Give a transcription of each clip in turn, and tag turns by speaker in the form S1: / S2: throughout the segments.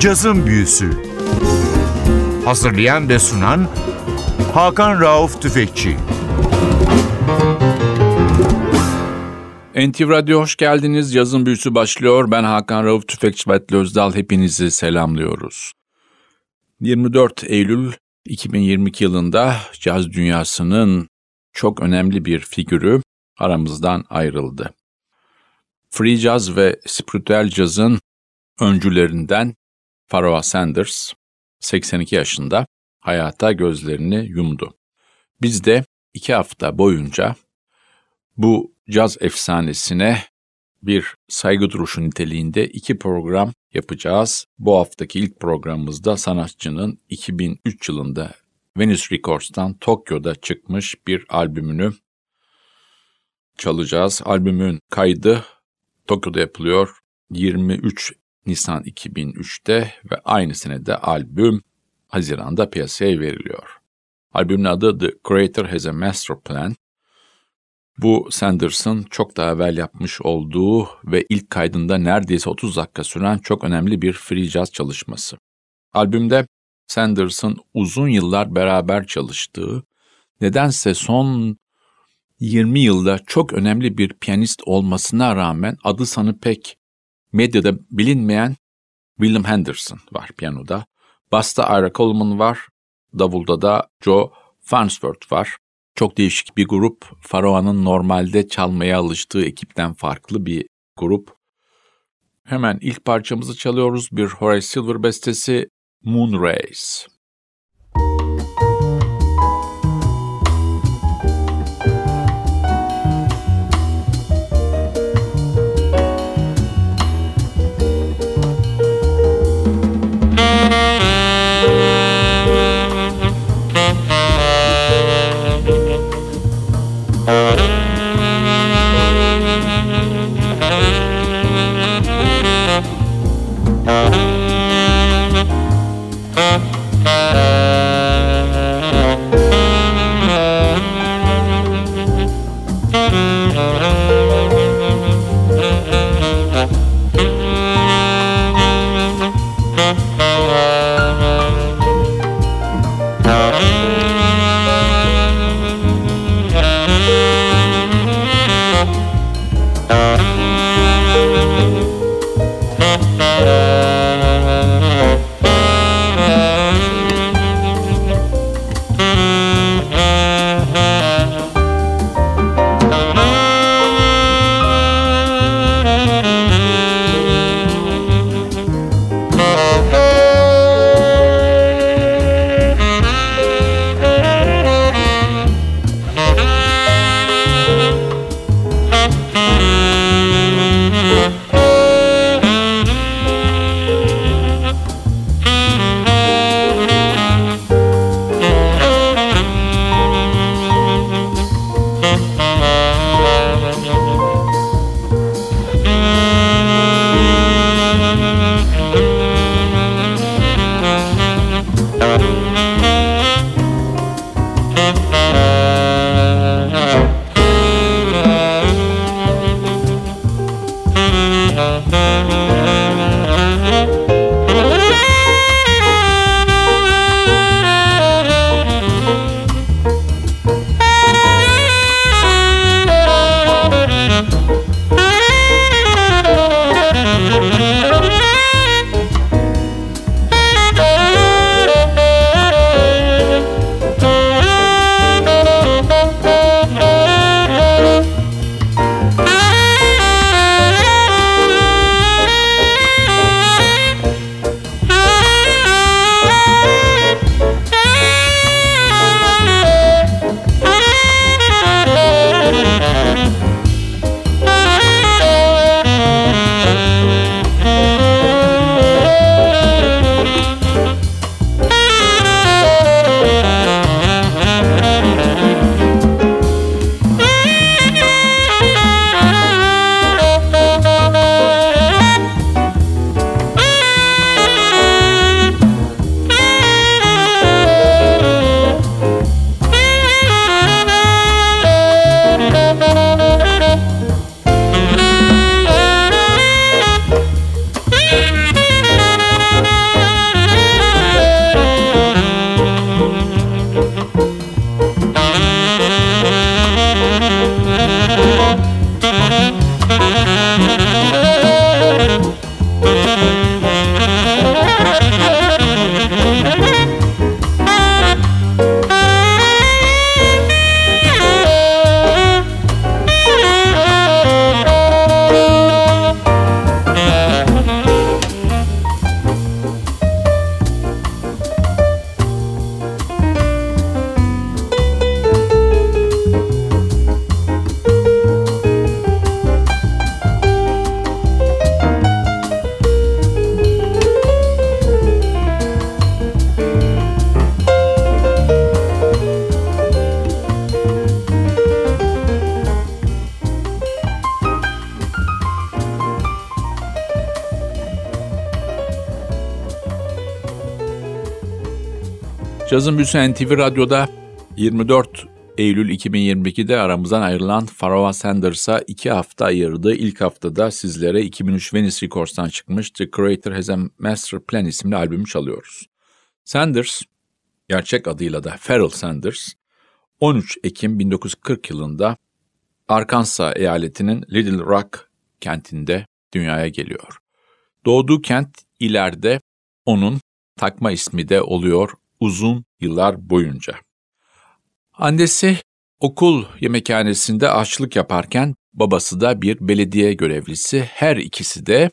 S1: Cazın Büyüsü Hazırlayan ve sunan Hakan Rauf Tüfekçi
S2: NTV Radyo hoş geldiniz. Yazın büyüsü başlıyor. Ben Hakan Rauf Tüfekçi ve Özdal. Hepinizi selamlıyoruz. 24 Eylül 2022 yılında caz dünyasının çok önemli bir figürü aramızdan ayrıldı. Free Jazz ve Spiritual Jazz'ın öncülerinden Pharoah Sanders 82 yaşında hayata gözlerini yumdu. Biz de iki hafta boyunca bu caz efsanesine bir saygı duruşu niteliğinde iki program yapacağız. Bu haftaki ilk programımızda sanatçının 2003 yılında Venice Records'tan Tokyo'da çıkmış bir albümünü çalacağız. Albümün kaydı Tokyo'da yapılıyor 23 Nisan 2003'te ve aynı senede albüm Haziran'da piyasaya veriliyor. Albümün adı The Creator Has a Master Plan. Bu Sanders'ın çok daha evvel yapmış olduğu ve ilk kaydında neredeyse 30 dakika süren çok önemli bir free jazz çalışması. Albümde Sanders'ın uzun yıllar beraber çalıştığı, nedense son 20 yılda çok önemli bir piyanist olmasına rağmen adı sanı pek medyada bilinmeyen William Henderson var piyanoda. Basta Ira Coleman var. Davulda da Joe Farnsworth var. Çok değişik bir grup. Faroa'nın normalde çalmaya alıştığı ekipten farklı bir grup. Hemen ilk parçamızı çalıyoruz. Bir Horace Silver bestesi Moon Rays. Cazın Büyüsü NTV Radyo'da 24 Eylül 2022'de aramızdan ayrılan Pharoah Sanders'a iki hafta ayırdı. İlk haftada sizlere 2003 Venice Records'tan çıkmış The Creator Has a Master Plan isimli albümü çalıyoruz. Sanders, gerçek adıyla da Pharrell Sanders, 13 Ekim 1940 yılında Arkansas eyaletinin Little Rock kentinde dünyaya geliyor. Doğduğu kent ileride onun takma ismi de oluyor uzun yıllar boyunca. Annesi okul yemekhanesinde açlık yaparken babası da bir belediye görevlisi. Her ikisi de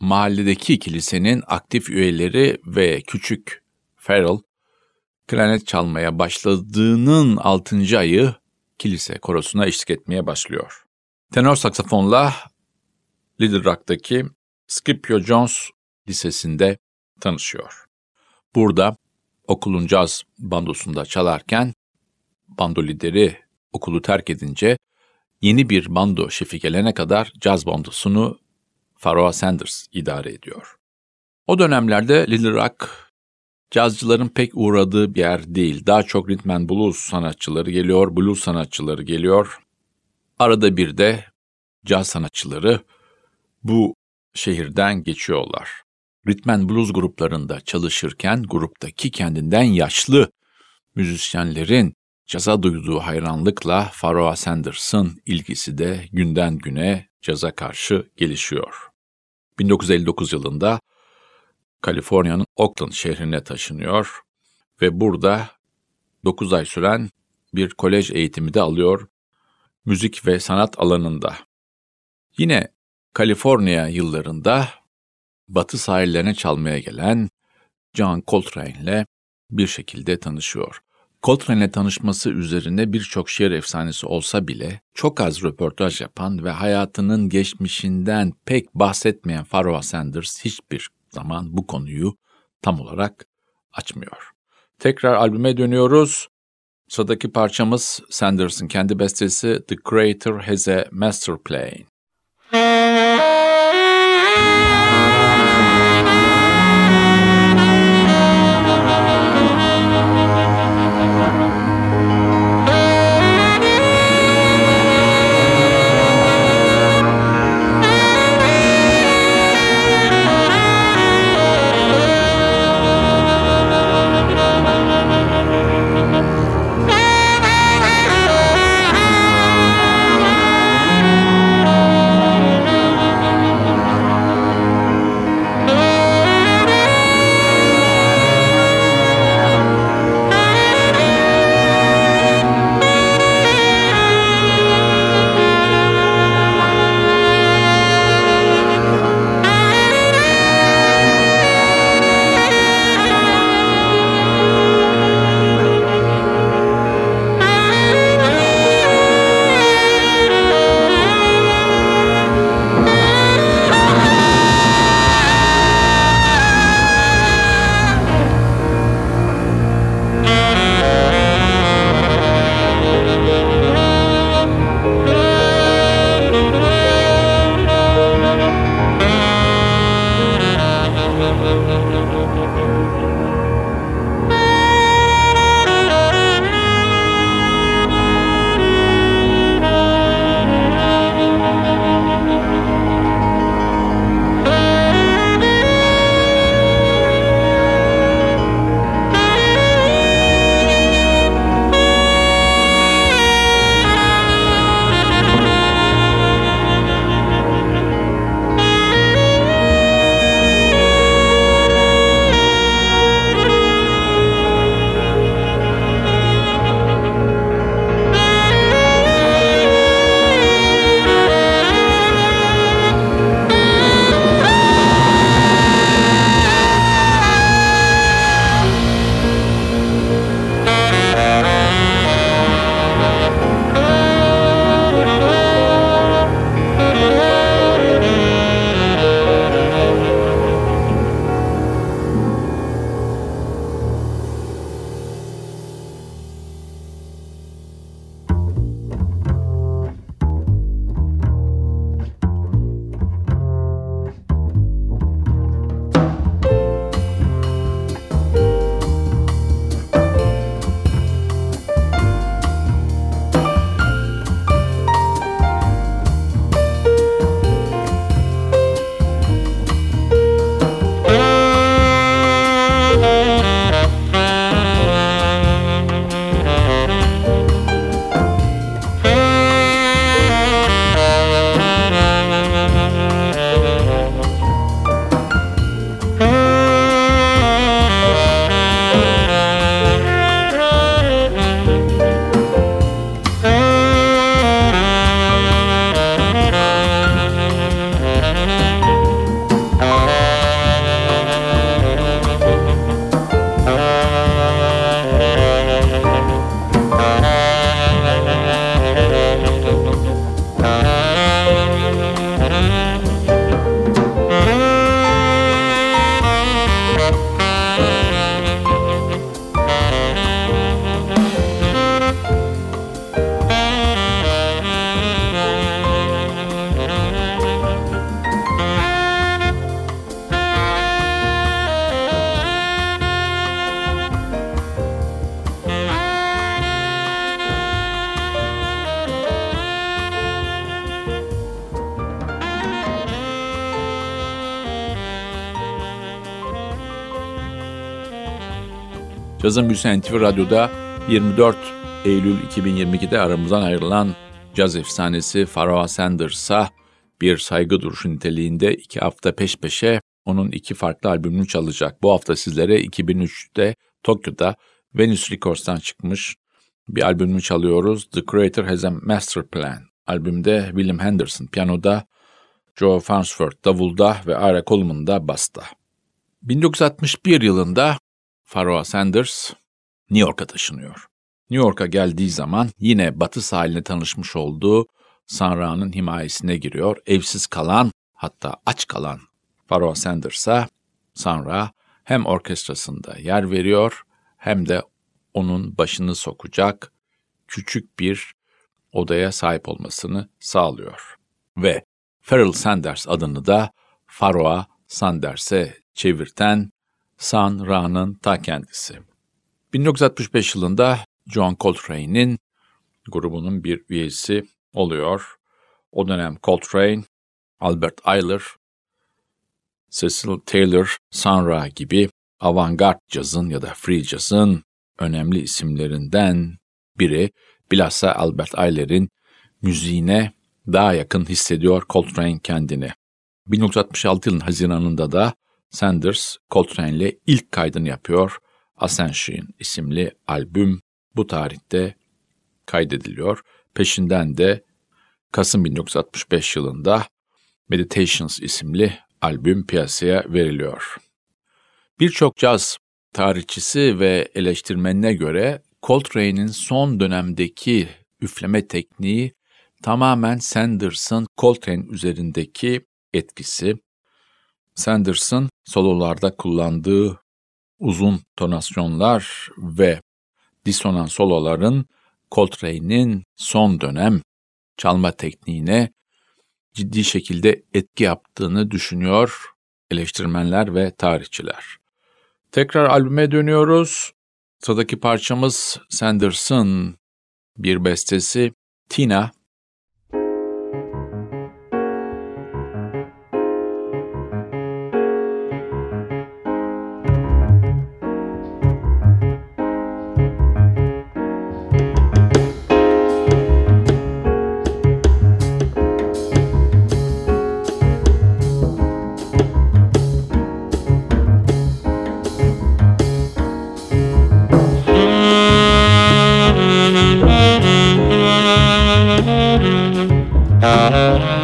S2: mahalledeki kilisenin aktif üyeleri ve küçük Farrell klarnet çalmaya başladığının 6. ayı kilise korosuna eşlik etmeye başlıyor. Tenor saksafonla Little Rock'taki Scipio Jones Lisesi'nde tanışıyor. Burada okulun caz bandosunda çalarken bando lideri okulu terk edince yeni bir bando şefi gelene kadar caz bandosunu Pharoah Sanders idare ediyor. O dönemlerde Little Rock cazcıların pek uğradığı bir yer değil. Daha çok rhythm and blues sanatçıları geliyor, blues sanatçıları geliyor. Arada bir de caz sanatçıları bu şehirden geçiyorlar. Rhythm and blues gruplarında çalışırken gruptaki kendinden yaşlı müzisyenlerin caza duyduğu hayranlıkla Pharoah Sanders'ın ilgisi de günden güne caza karşı gelişiyor. 1959 yılında Kaliforniya'nın Oakland şehrine taşınıyor ve burada 9 ay süren bir kolej eğitimi de alıyor müzik ve sanat alanında. Yine Kaliforniya yıllarında batı sahillerine çalmaya gelen John Coltrane ile bir şekilde tanışıyor. Coltrane'le tanışması üzerine birçok şiir efsanesi olsa bile çok az röportaj yapan ve hayatının geçmişinden pek bahsetmeyen Pharoah Sanders hiçbir zaman bu konuyu tam olarak açmıyor. Tekrar albüme dönüyoruz. Sıradaki parçamız Sanders'ın kendi bestesi The Creator Has a Master Plan. Cazın Büyüsü NTV Radyo'da 24 Eylül 2022'de aramızdan ayrılan caz efsanesi Pharoah Sanders'a bir saygı duruşu niteliğinde iki hafta peş peşe onun iki farklı albümünü çalacak. Bu hafta sizlere 2003'te Tokyo'da Venus Records'tan çıkmış bir albümünü çalıyoruz. The Creator Has a Master Plan. Albümde William Henderson piyanoda, Joe Farnsworth davulda ve Ira Coleman da basta. 1961 yılında Pharoah Sanders New York'a taşınıyor. New York'a geldiği zaman yine batı sahiline tanışmış olduğu Sanra'nın himayesine giriyor. Evsiz kalan hatta aç kalan Pharoah Sanders'a Sanra hem orkestrasında yer veriyor hem de onun başını sokacak küçük bir odaya sahip olmasını sağlıyor. Ve Pharrell Sanders adını da Pharoah Sanders'e çevirten San Ra'nın ta kendisi. 1965 yılında John Coltrane'in grubunun bir üyesi oluyor. O dönem Coltrane, Albert Ayler, Cecil Taylor, Sanra gibi avantgard cazın ya da free cazın önemli isimlerinden biri bilhassa Albert Ayler'in müziğine daha yakın hissediyor Coltrane kendini. 1966 yılının Haziran'ında da Sanders Coltrane ile ilk kaydını yapıyor. Ascension isimli albüm bu tarihte kaydediliyor. Peşinden de Kasım 1965 yılında Meditations isimli albüm piyasaya veriliyor. Birçok caz tarihçisi ve eleştirmenine göre Coltrane'in son dönemdeki üfleme tekniği tamamen Sanders'ın Coltrane üzerindeki etkisi. Sanders'ın sololarda kullandığı uzun tonasyonlar ve disonans soloların Coltrane'in son dönem çalma tekniğine ciddi şekilde etki yaptığını düşünüyor eleştirmenler ve tarihçiler. Tekrar albüme dönüyoruz. Sıradaki parçamız Sanders'ın bir bestesi Tina Música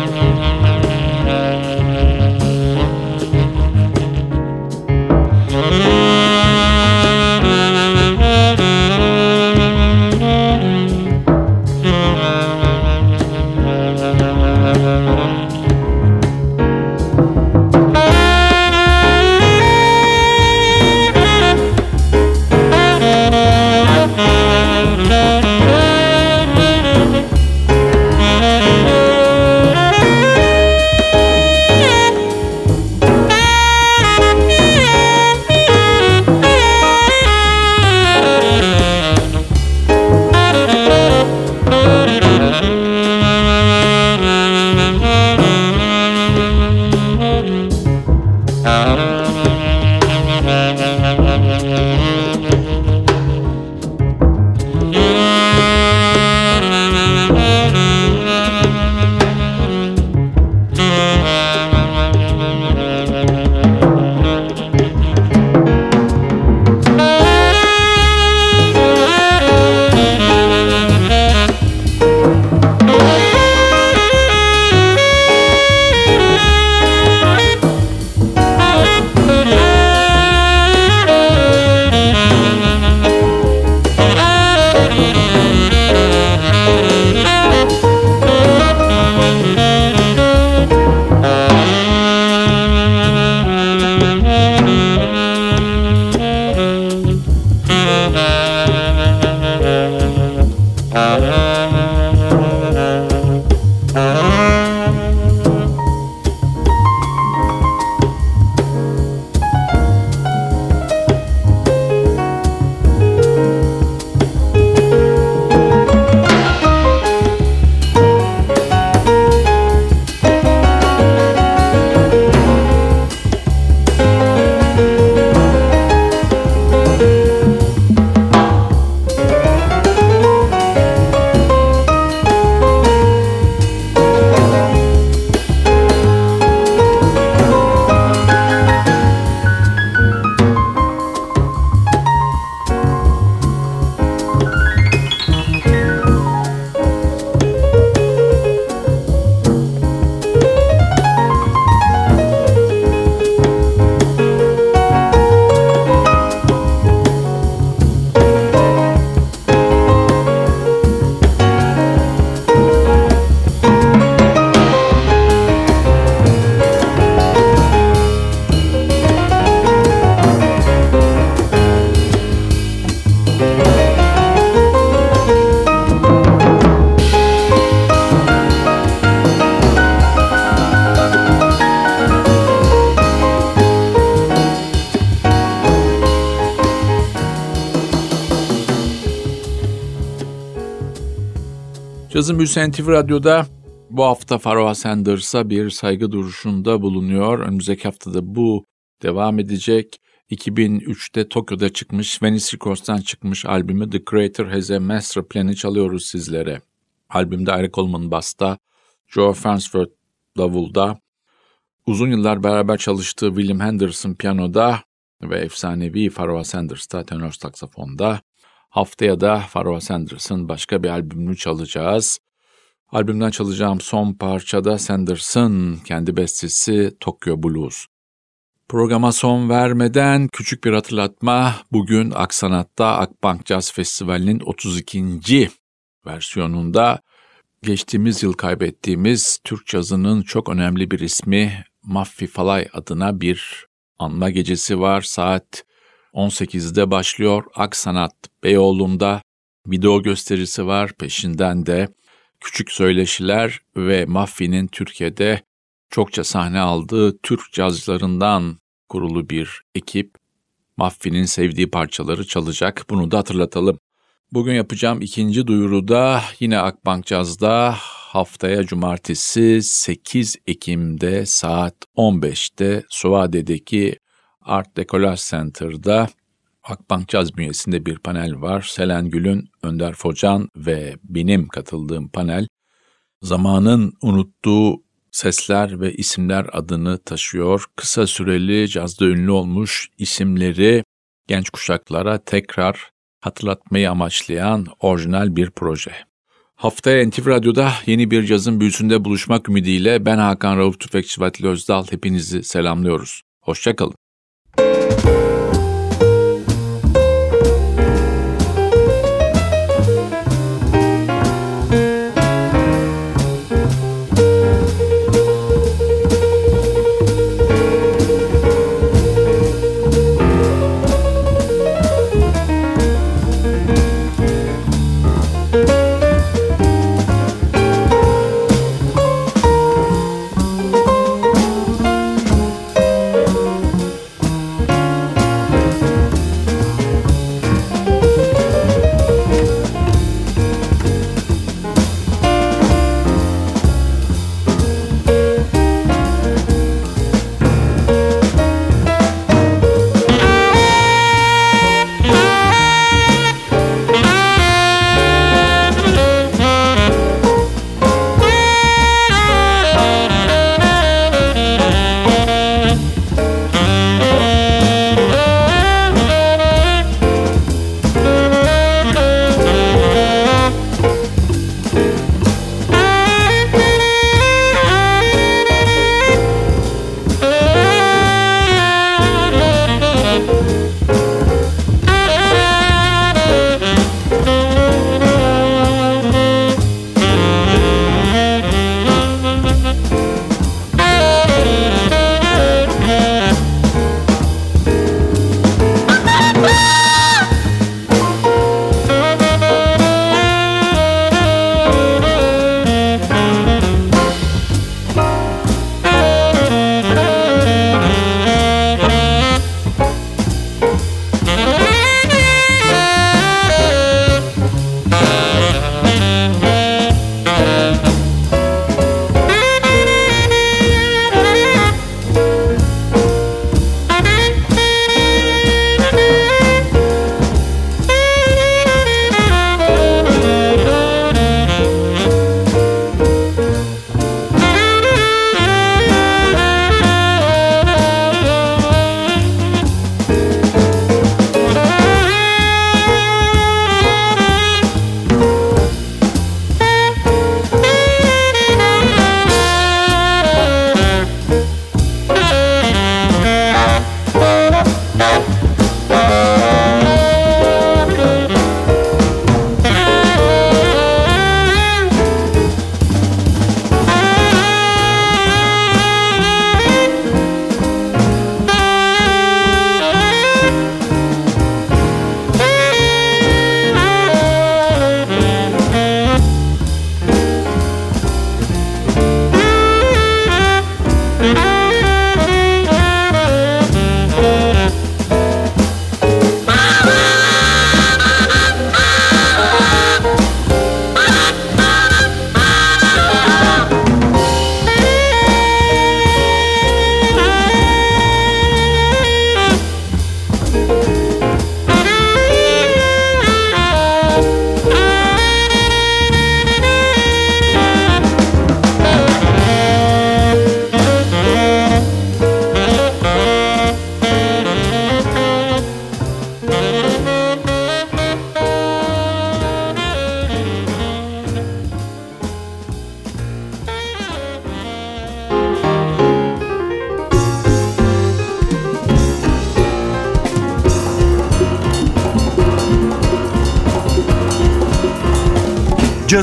S2: Cazın Büyüsü NTV Radyo'da bu hafta Pharoah Sanders'a bir saygı duruşunda bulunuyor. Önümüzdeki haftada bu devam edecek. 2003'te Tokyo'da çıkmış, Venice Records'tan çıkmış albümü The Creator Has a Master Plan'i çalıyoruz sizlere. Albümde Eric Coleman basta, Joe Farnsworth davulda, uzun yıllar beraber çalıştığı William Henderson piyanoda ve efsanevi Pharoah Sanders da tenor saksafonda. Haftaya da Pharoah Sanders'ın başka bir albümünü çalacağız. Albümden çalacağım son parçada Sanders'ın kendi bestesi Tokyo Blues. Programa son vermeden küçük bir hatırlatma. Bugün Aksanat'ta Akbank Jazz Festivali'nin 32. versiyonunda geçtiğimiz yıl kaybettiğimiz Türk cazının çok önemli bir ismi Maffi Falay adına bir anma gecesi var. Saat 18'de başlıyor. Aksanat Beyoğlu'nda video gösterisi var. Peşinden de küçük söyleşiler ve Maffi'nin Türkiye'de çokça sahne aldığı Türk cazcılarından kurulu bir ekip Maffi'nin sevdiği parçaları çalacak. Bunu da hatırlatalım. Bugün yapacağım ikinci duyuruda yine Akbank Caz'da haftaya cumartesi 8 Ekim'de saat 15'te Suade'deki Art Decollage Center'da Akbank Caz bünyesinde bir panel var. Selen Gül'ün, Önder Focan ve benim katıldığım panel zamanın unuttuğu sesler ve isimler adını taşıyor. Kısa süreli cazda ünlü olmuş isimleri genç kuşaklara tekrar hatırlatmayı amaçlayan orijinal bir proje. Haftaya NTV Radyo'da yeni bir cazın büyüsünde buluşmak ümidiyle ben Hakan Rauf Tüfekçi Vatili Özdal hepinizi selamlıyoruz. Hoşçakalın.